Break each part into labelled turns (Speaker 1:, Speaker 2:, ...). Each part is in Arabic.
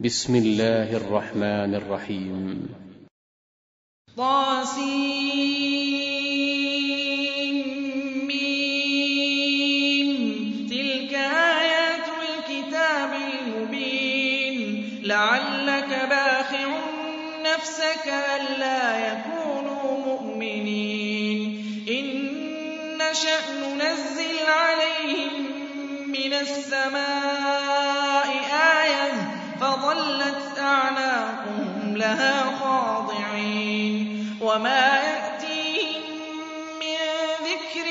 Speaker 1: بسم الله الرحمن الرحيم.
Speaker 2: طاسيم تلك آيات الكتاب المبين. لعلك باخع نفسك ألا يكونوا مؤمنين. إن نشأ ننزل عليهم من السماء لها خاضعين وما يأتيهم من ذكر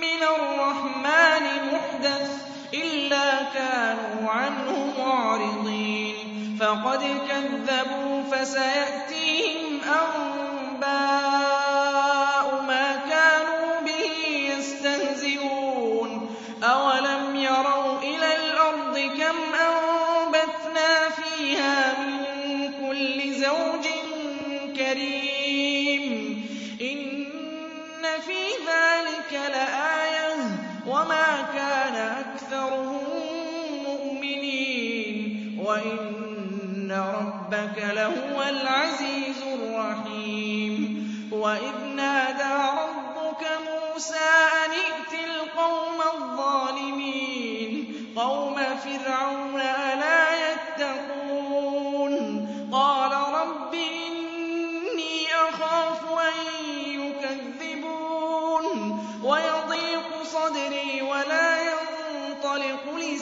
Speaker 2: من الرحمن محدث إلا كانوا عنه معرضين فقد كذبوا فسيأتيهم أنباء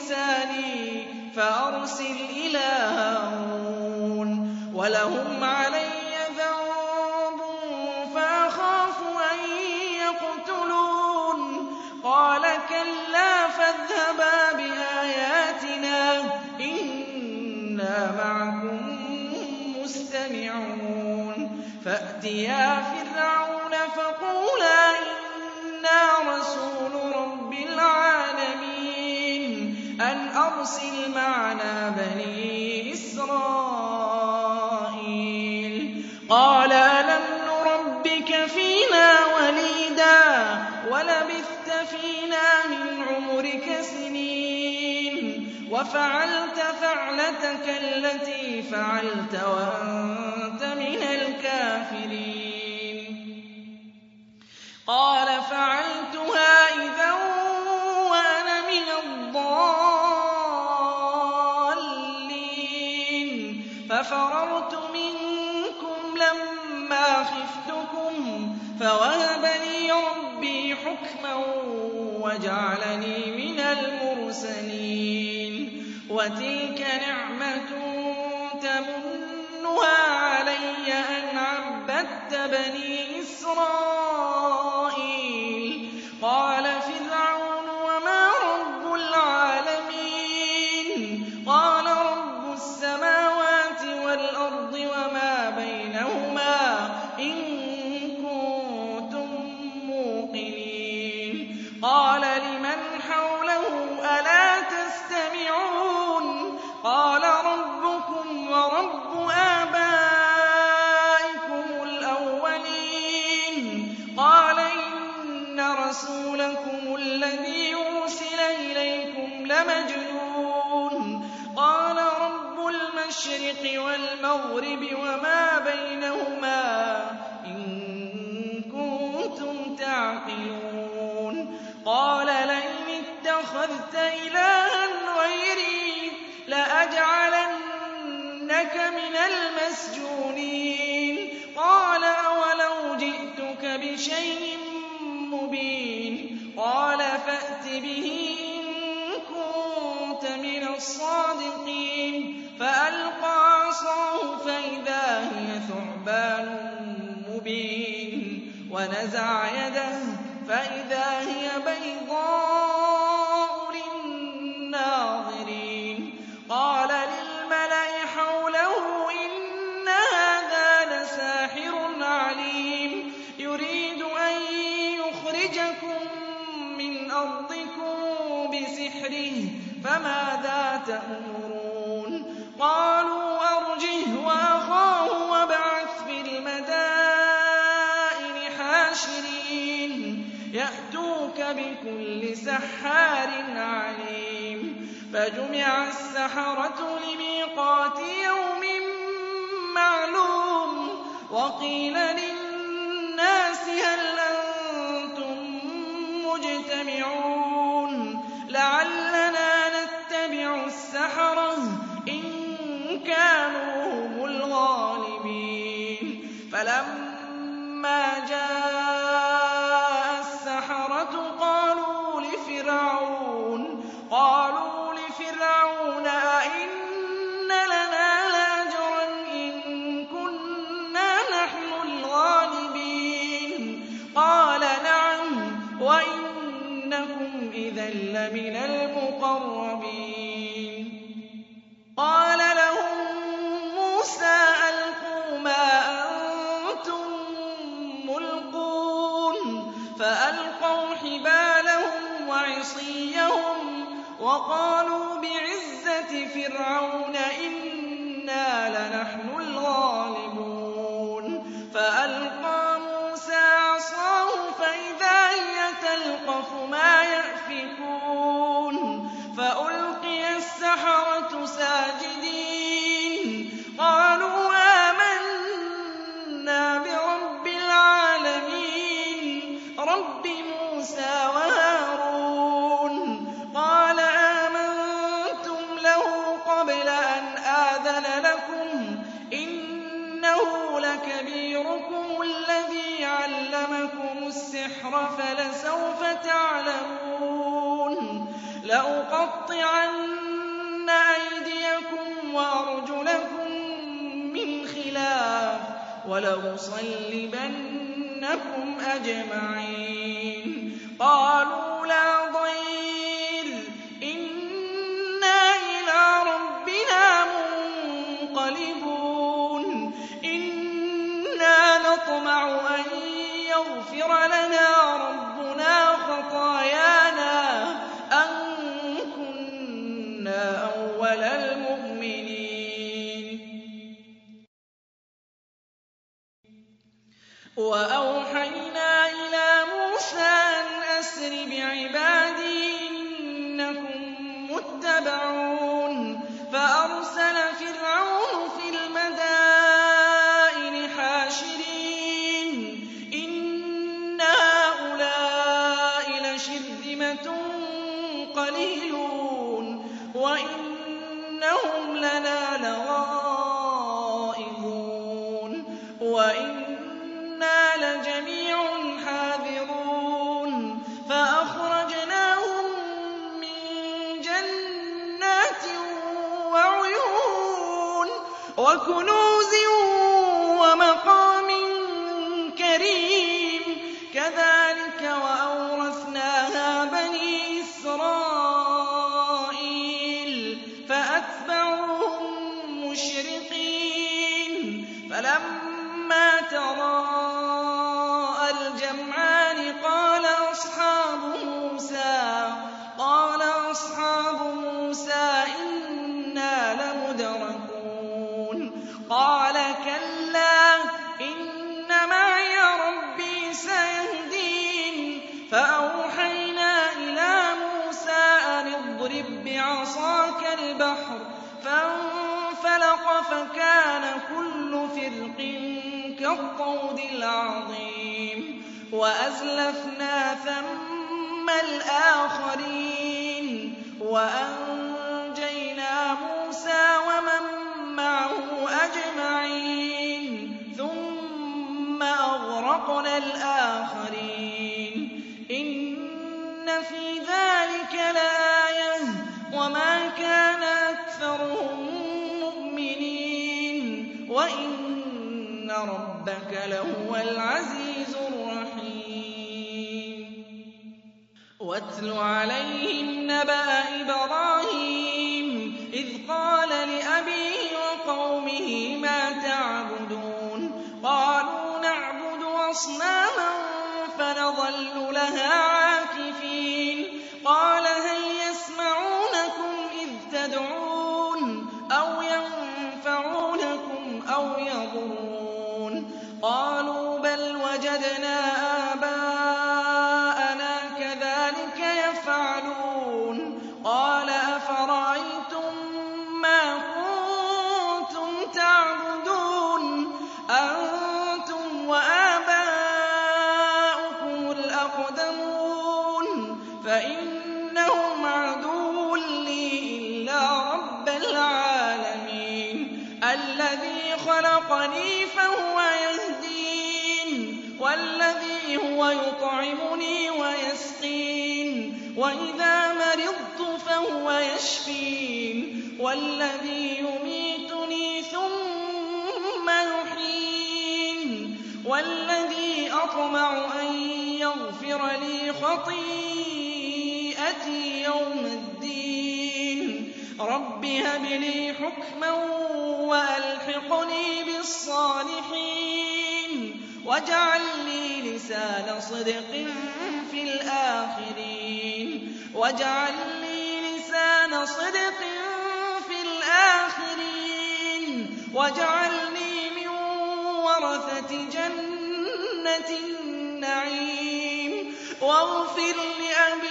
Speaker 2: لساني فأرسل إلى هارون ولهم علي ذنب فأخاف أن يقتلون. قال كلا فاذهبا بآياتنا إنا معكم مستمعون. فأتيا فرعون فقولا إنا أرسل معنا بني إسرائيل. قال ألم نربك فينا وليدا؟ ولبثت فينا من عمرك سنين. وفعلت فعلتك التي فعلت وأنت من الكافرين. قال فعلتها خفتكم فوهب لي ربي حكما وجعلني من المرسلين وتلك نعمة تمنها علي أن عبدت بني إسرائيل قال قال لمن حوله ألا تستمعون قال ربكم ورب آبائكم الأولين قال إن رسولكم الذي أرسل إليكم لمجنون قال رب المشرق والمغرب وما به إن كنت من الصادقين. فألقى عصاه فإذا هي ثعبان مبين. ونزع يده فإذا هي بيضاء فجمع السحرة لميقات يوم معلوم وقيل للناس وَعِصِيَّهُمْ وَقَالُوا بِعِزَّةِ فِرْعَوْنَ إِنَّا لَأُقَطِّعَنَّ أَيْدِيَكُمْ وَأَرْجُلَكُم مِّنْ خِلَافٍ وَلَأُصَلِّبَنَّكُمْ أَجْمَعِينَ. قَالَ أَصْحَابُ مُوسَىٰ إِنَّا لَمُدْرَكُونَ. قَالَ كَلَّا إِنَّ مَعِيَ رَبِّي سَيَهْدِينِ. فَأَوْحَيْنَا إِلَىٰ مُوسَىٰ أَنِ اضْرِب بِّعَصَاكَ الْبَحْرَ فَانفَلَقَ فَكَانَ كُلُّ فِرْقٍ كَالطَّوْدِ الْعَظِيمِ. وَأَزْلَفْنَا ثَمَّ الْآخَرِينَ وَأَنجَيْنَا مُوسَىٰ وَمَن مَّعَهُ أَجْمَعِينَ ثُمَّ أَغْرَقْنَا الْآخَرِينَ إِنَّ فِي ذَٰلِكَ لَآيَةً ۖ وَمَا كَانَ أَكْثَرُهُم مُّؤْمِنِينَ وَإِنَّ رَبَّكَ لَهُوَ الْعَزِيزُ وَاتْلُ عَلَيْهِمْ نَبَأَ إِبْرَاهِيمَ إِذْ قَالَ لِأَبِيهِ وَقَوْمِهِ مَا تَعْبُدُونَ؟ قَالُوا نَعْبُدُ أَصْنَامًا فَنَظَلُّ لَهَا وَإِذَا مَرِضْتُ فَهُوَ يَشْفِينِ وَالَّذِي يُمِيتُنِي ثُمَّ يُحْيِينِ وَالَّذِي أَطْمَعُ أَن يَغْفِرَ لِي خَطِيئَتِي يَوْمَ الدِّينِ رَبِّ هَبْ لِي حُكْمًا وَأَلْحِقْنِي بِالصَّالِحِينَ وَاجْعَل لِّي لِسَانَ صِدْقٍ فِي الْآخِرِينَ. وَاجْعَل لِّي لِسَانَ صِدْقٍ فِي الْآخِرِينَ. وَاجْعَلْنِي مِن وَرَثَةِ جَنَّةِ النَّعِيمِ. وَاغْفِرْ لِأَبِي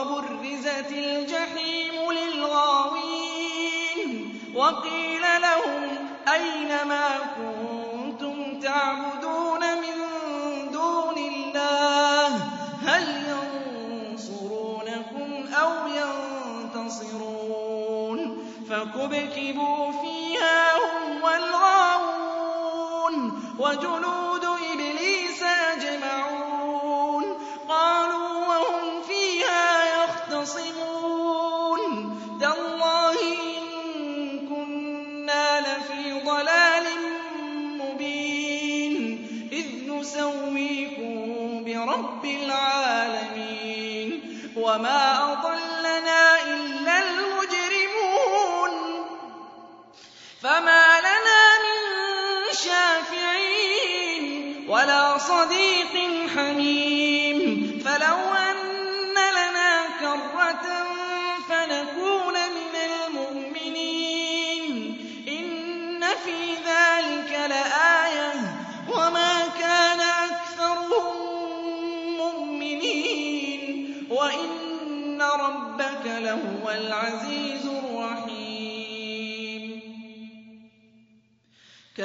Speaker 2: وَبُرِّزَتِ الْجَحِيمُ لِلْغَاوِينَ وَقِيلَ لَهُمْ أَيْنَ مَا كُنتُمْ تَعْبُدُونَ مِن دُونِ اللَّهِ؟ هَلْ يَنصُرُونَكُمْ أَوْ يَنتَصِرُونَ؟ فَكُبْكِبُوا فِيهَا هُمْ وَالْغَاوُونَ وَجُنُودُ فَمَا لَنَا مِن شَافِعِينَ وَلَا صَدِيقٍ حَمِيمٍ. فَلَوْ أَنَّ لَنَا كَرَّةً فَنَكُونَ مِنَ الْمُؤْمِنِينَ. إِنَّ فِي ذَٰلِكَ لَآيَةً ۖ. وَمَا كَانَ أَكْثَرُهُم مُّؤْمِنِينَ. وَإِنَّ رَبَّكَ لَهُوَ الْعَزِيزُ.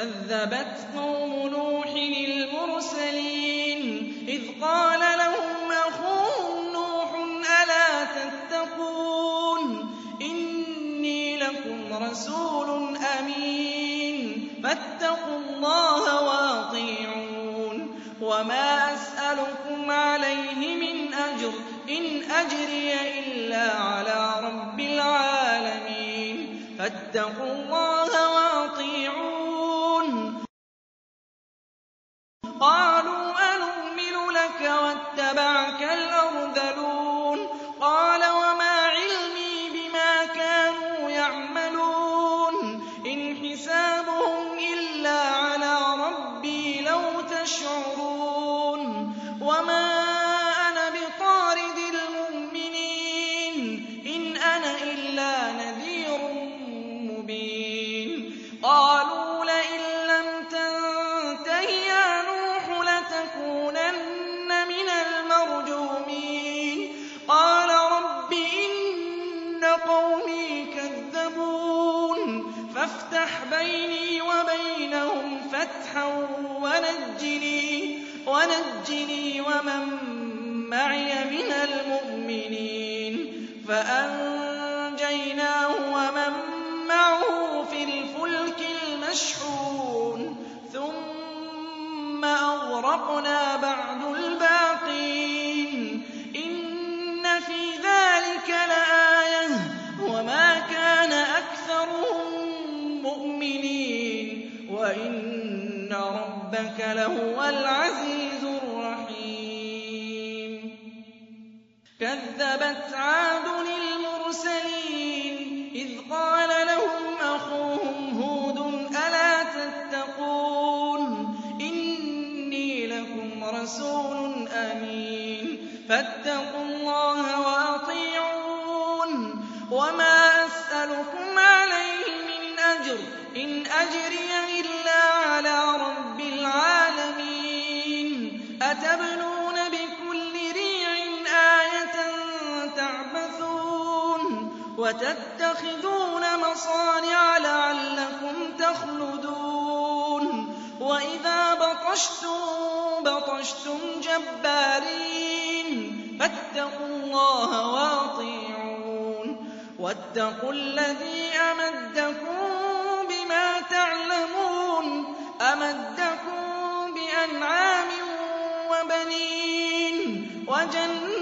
Speaker 2: كَذَّبَتْ قَوْمُ نُوحٍ الْمُرْسَلِينَ إِذْ قَالَ لَهُمْ أَخُوهُمْ نُوحٌ أَلَا تَتَّقُونَ إِنِّي لَكُمْ رَسُولٌ أَمِينٌ فَاتَّقُوا اللَّهَ وَأَطِيعُونِ وَمَا أَسْأَلُكُمْ عَلَيْهِ مِنْ أَجْرٍ ۖ إِنْ أَجْرِيَ إِلَّا عَلَىٰ رَبِّ الْعَالَمِينَ فَاتَّقُوا اللَّهَ وَأَطِيعُونِ فَاتَّقُوا اللَّهَ وَأَطِيعُونِ. وَمَا أَسْأَلُكُمْ عَلَيْهِ مِنْ أَجْرٍ. إِنْ أَجْرِيَ إِلَّا عَلَىٰ رَبِّ الْعَالَمِينَ. أَتَبْنُونَ بِكُلِّ رِيعٍ آيَةً تَعْبَثُونَ. وَتَتَّخِذُونَ مَصَانِعَ لَعَلَّكُمْ تَخْلُدُونَ. وَإِذَا بَطَشْتُم بَطَشْتُمْ جَبَّارِينَ. اللَّهَ وَأَطِيعُونِ. وَاتَّقُوا الَّذِي أَمَدَّكُم بِمَا تَعْلَمُونَ. أَمَدَّكُم بِأَنْعَامٍ وَبَنِينَ. وَجَنَّاتٍ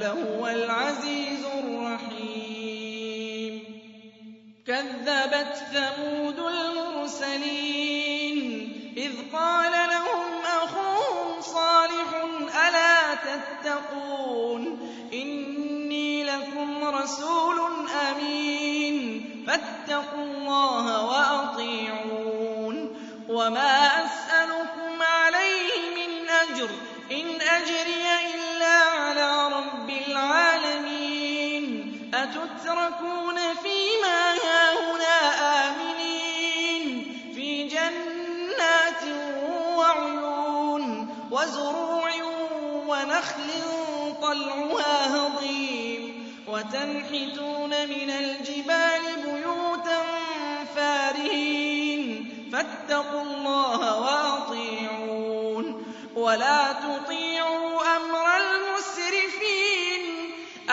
Speaker 2: لَهُوَ الْعَزِيزُ الرَّحِيمُ. كَذَّبَتْ ثَمُودُ الْمُرْسَلِينَ إِذْ قَالَ لَهُمْ أَخُوهُمْ صَالِحٌ أَلَا تَتَّقُونَ؟ إِنِّي لَكُمْ رَسُولٌ أَمِينٌ فَاتَّقُوا اللَّهَ وَأَطِيعُونِ. وَمَا طَلْعُهَا هَضِيمٌ وَتَنْحِتُونَ مِنَ الْجِبَالِ بُيُوتًا فَارِهِينَ فَاتَّقُوا اللَّهَ وَأَطِيعُونِ وَلَا تُطِيعُوا أَمْرَ الْمُسْرِفِينَ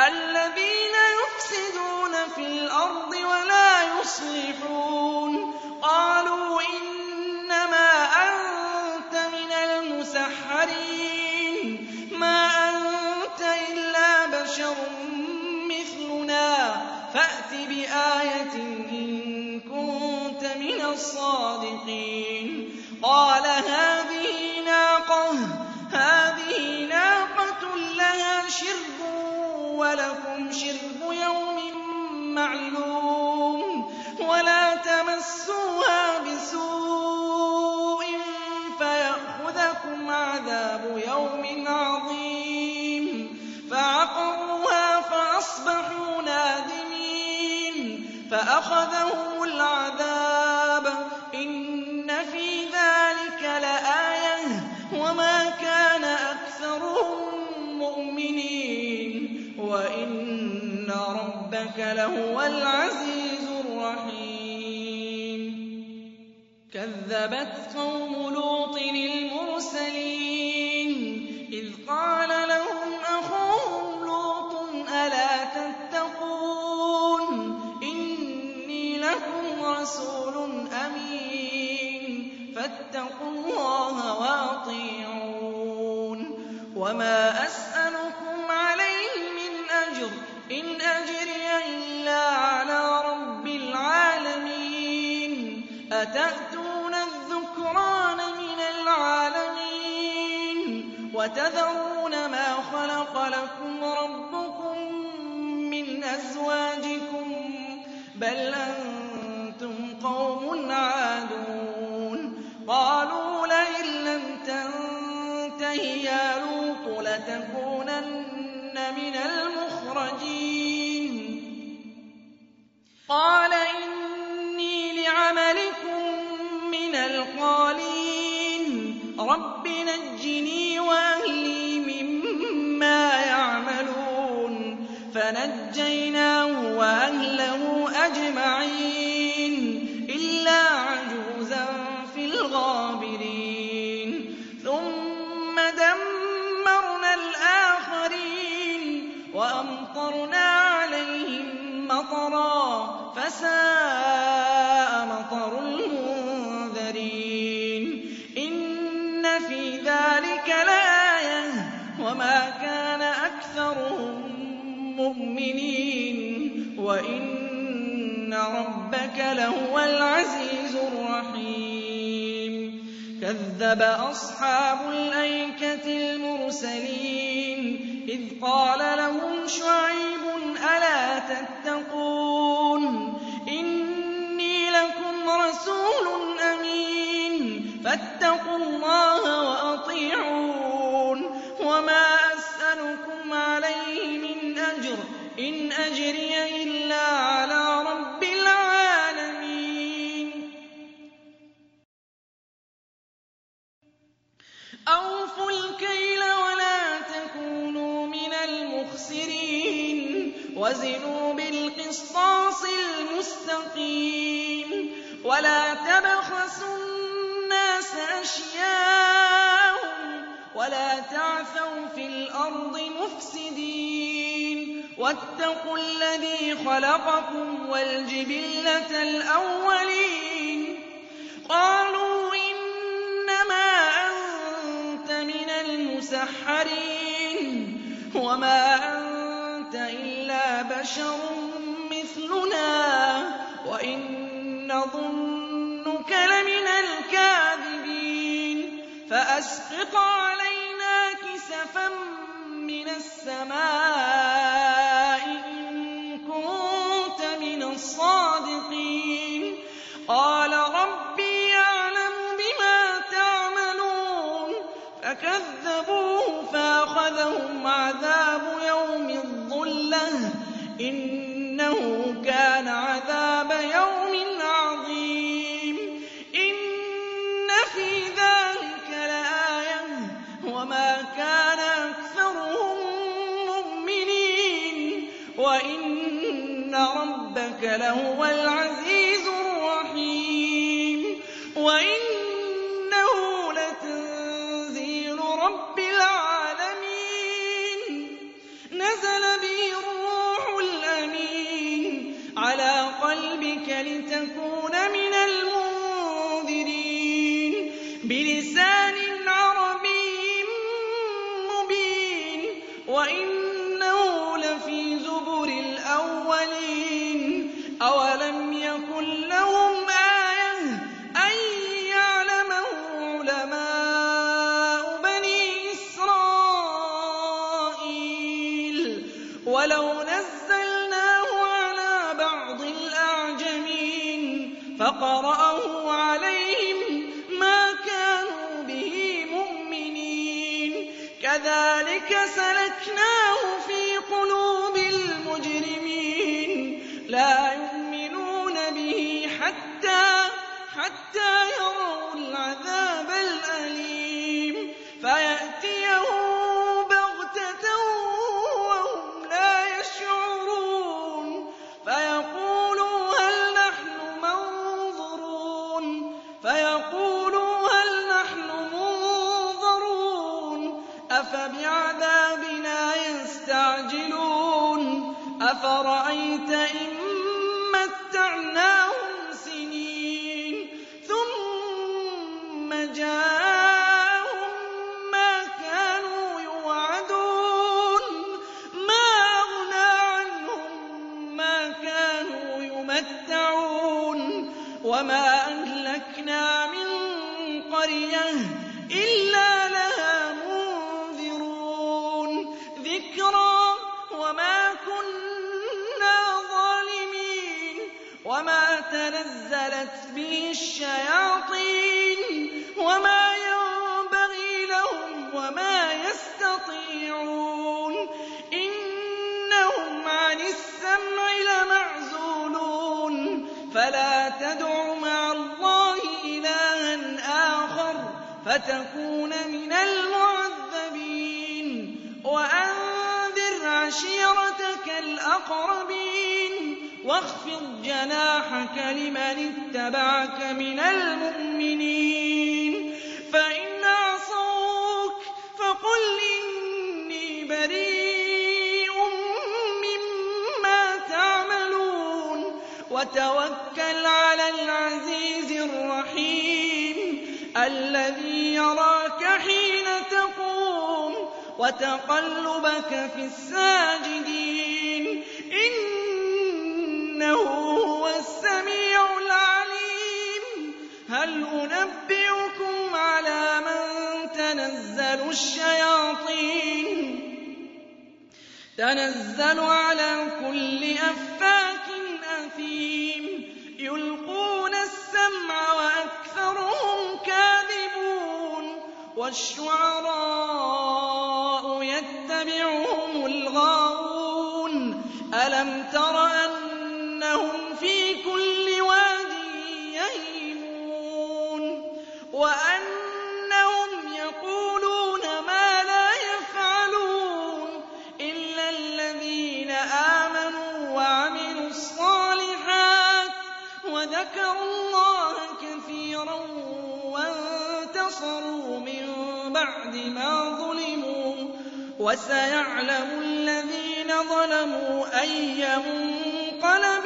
Speaker 2: الَّذِينَ يُفْسِدُونَ فِي الْأَرْضِ وَلَا يُصْلِحُونَ عَذَابُ يَوْمٍ عَظِيمٍ. فَعَقَرُوهَا فَأَصْبَحُوا نَادِمِينَ. فَأَخَذَهُمُ الْعَذَابُ ۗ. إِنَّ فِي ذَٰلِكَ لَآيَةً ۖ. وَمَا كَانَ أَكْثَرُهُم مُّؤْمِنِينَ. وَإِنَّ رَبَّكَ لَهُوَ الْعَزِيزُ الرَّحِيمُ. كَذَّبَتْ قَوْمُ لُوطٍ الْمُرْسَلِينَ. فَاتَّقُوا اللَّهَ وَأَطِيعُونِ. وَمَا أَسْأَلُكُمْ عَلَيْهِ مِنْ أَجْرٍ ۖ إِنْ أَجْرِيَ إِلَّا عَلَىٰ رَبِّ الْعَالَمِينَ. أَتَأْتُونَ الذُّكْرَانَ مِنَ الْعَالَمِينَ؟ وَتَذَرُونَ مَا خَلَقَ لَكُمْ رَبُّكُم مِّنْ أَزْوَاجِكُم ۚ. بَلْ أَنتُمْ قَالَ كَذَّبَ أَصْحَابُ الْأَيْكَةِ الْمُرْسَلِينَ إِذْ قَالَ لَهُمْ شُعَيْبٌ وَاتَّقُوا الَّذِي خَلَقَكُمْ وَالْجِبِلَّةَ الْأَوَّلِينَ. قَالُوا إِنَّمَا أَنتَ مِنَ الْمُسَحَّرِينَ. وَمَا أَنتَ إِلَّا بَشَرٌ مِّثْلُنَا. وَإِن نَّظُنُّكَ لَمِنَ الْكَاذِبِينَ. فَأَسْقِطْ عَلَيْنَا كِسَفًا مِّنَ السَّمَاءِ. الصَّادِقِينَ. قَالَ رَبِّي أَعْلَمُ بِمَا تَعْمَلُونَ. فَكَذَّبُوهُ فَأَخَذَهُمْ عَذَابُ يَوْمِ الظُّلَّةِ ۚ. إِنَّهُ كَانَ عَذَابَ رَبَّكَ كَذَٰلِكَ سَلَكْنَاهُ فِي قُلُوبِ الْمُجْرِمِينَ. يُمَتَّعُونَ وَمَا أَهْلَكْنَا مِن قَرْيَةٍ إِلَّا لَهَا مُنذِرُونَ ذِكْرَىٰ وَمَا كُنَّا ظَالِمِينَ وَمَا تَنَزَّلَتْ بِهِ الشَّيَاطِينُ وَمَا الْأَقْرَبِينَ وَاخْفِضْ جَنَاحَكَ لِمَنِ اتَّبَعَكَ مِنَ الْمُؤْمِنِينَ. فَإِنْ عَصَوْكَ فَقُلْ إِنِّي بَرِيءٌ مِّمَّا تَعْمَلُونَ. وَتَوَكَّلْ عَلَى الْعَزِيزِ الرَّحِيمِ الَّذِي يَرَاكَ حِينَ تَقُومُ. وَتَقَلُّبَكَ فِي السَّاجِدِينَ. إِنَّهُ هُوَ السَّمِيعُ الْعَلِيمُ. هَلْ أُنَبِّئُكُمْ عَلَىٰ مَن تَنَزَّلُ الشَّيَاطِينُ؟ تَنَزَّلُ عَلَىٰ كُلِّ أَفَّاكٍ أَثِيمٍ. يُلْقُونَ السَّمْعَ وَأَكْثَرُهُمْ كَاذِبُونَ. وَالشُّعَرَاءُ يَتَّبِعُهُمُ الْغَاوُونَ. أَلَمْ تَرَ أَنَّهُمْ فِي كُلِّ وَادٍ يَهِيمُونَ وَأَنَّهُمْ يَقُولُونَ مَا لَا يَفْعَلُونَ إِلَّا الَّذِينَ آمَنُوا وَعَمِلُوا الصَّالِحَاتِ وَذَكَرُوا اللَّهَ كَثِيرًا وَانتَصَرُوا مِن بَعْدِ مَا ظُلِمُوا ۗ وَسَيَعْلَمُ الَّذِينَ ظَلَمُوا أَيَّ مُنقَلَبٍ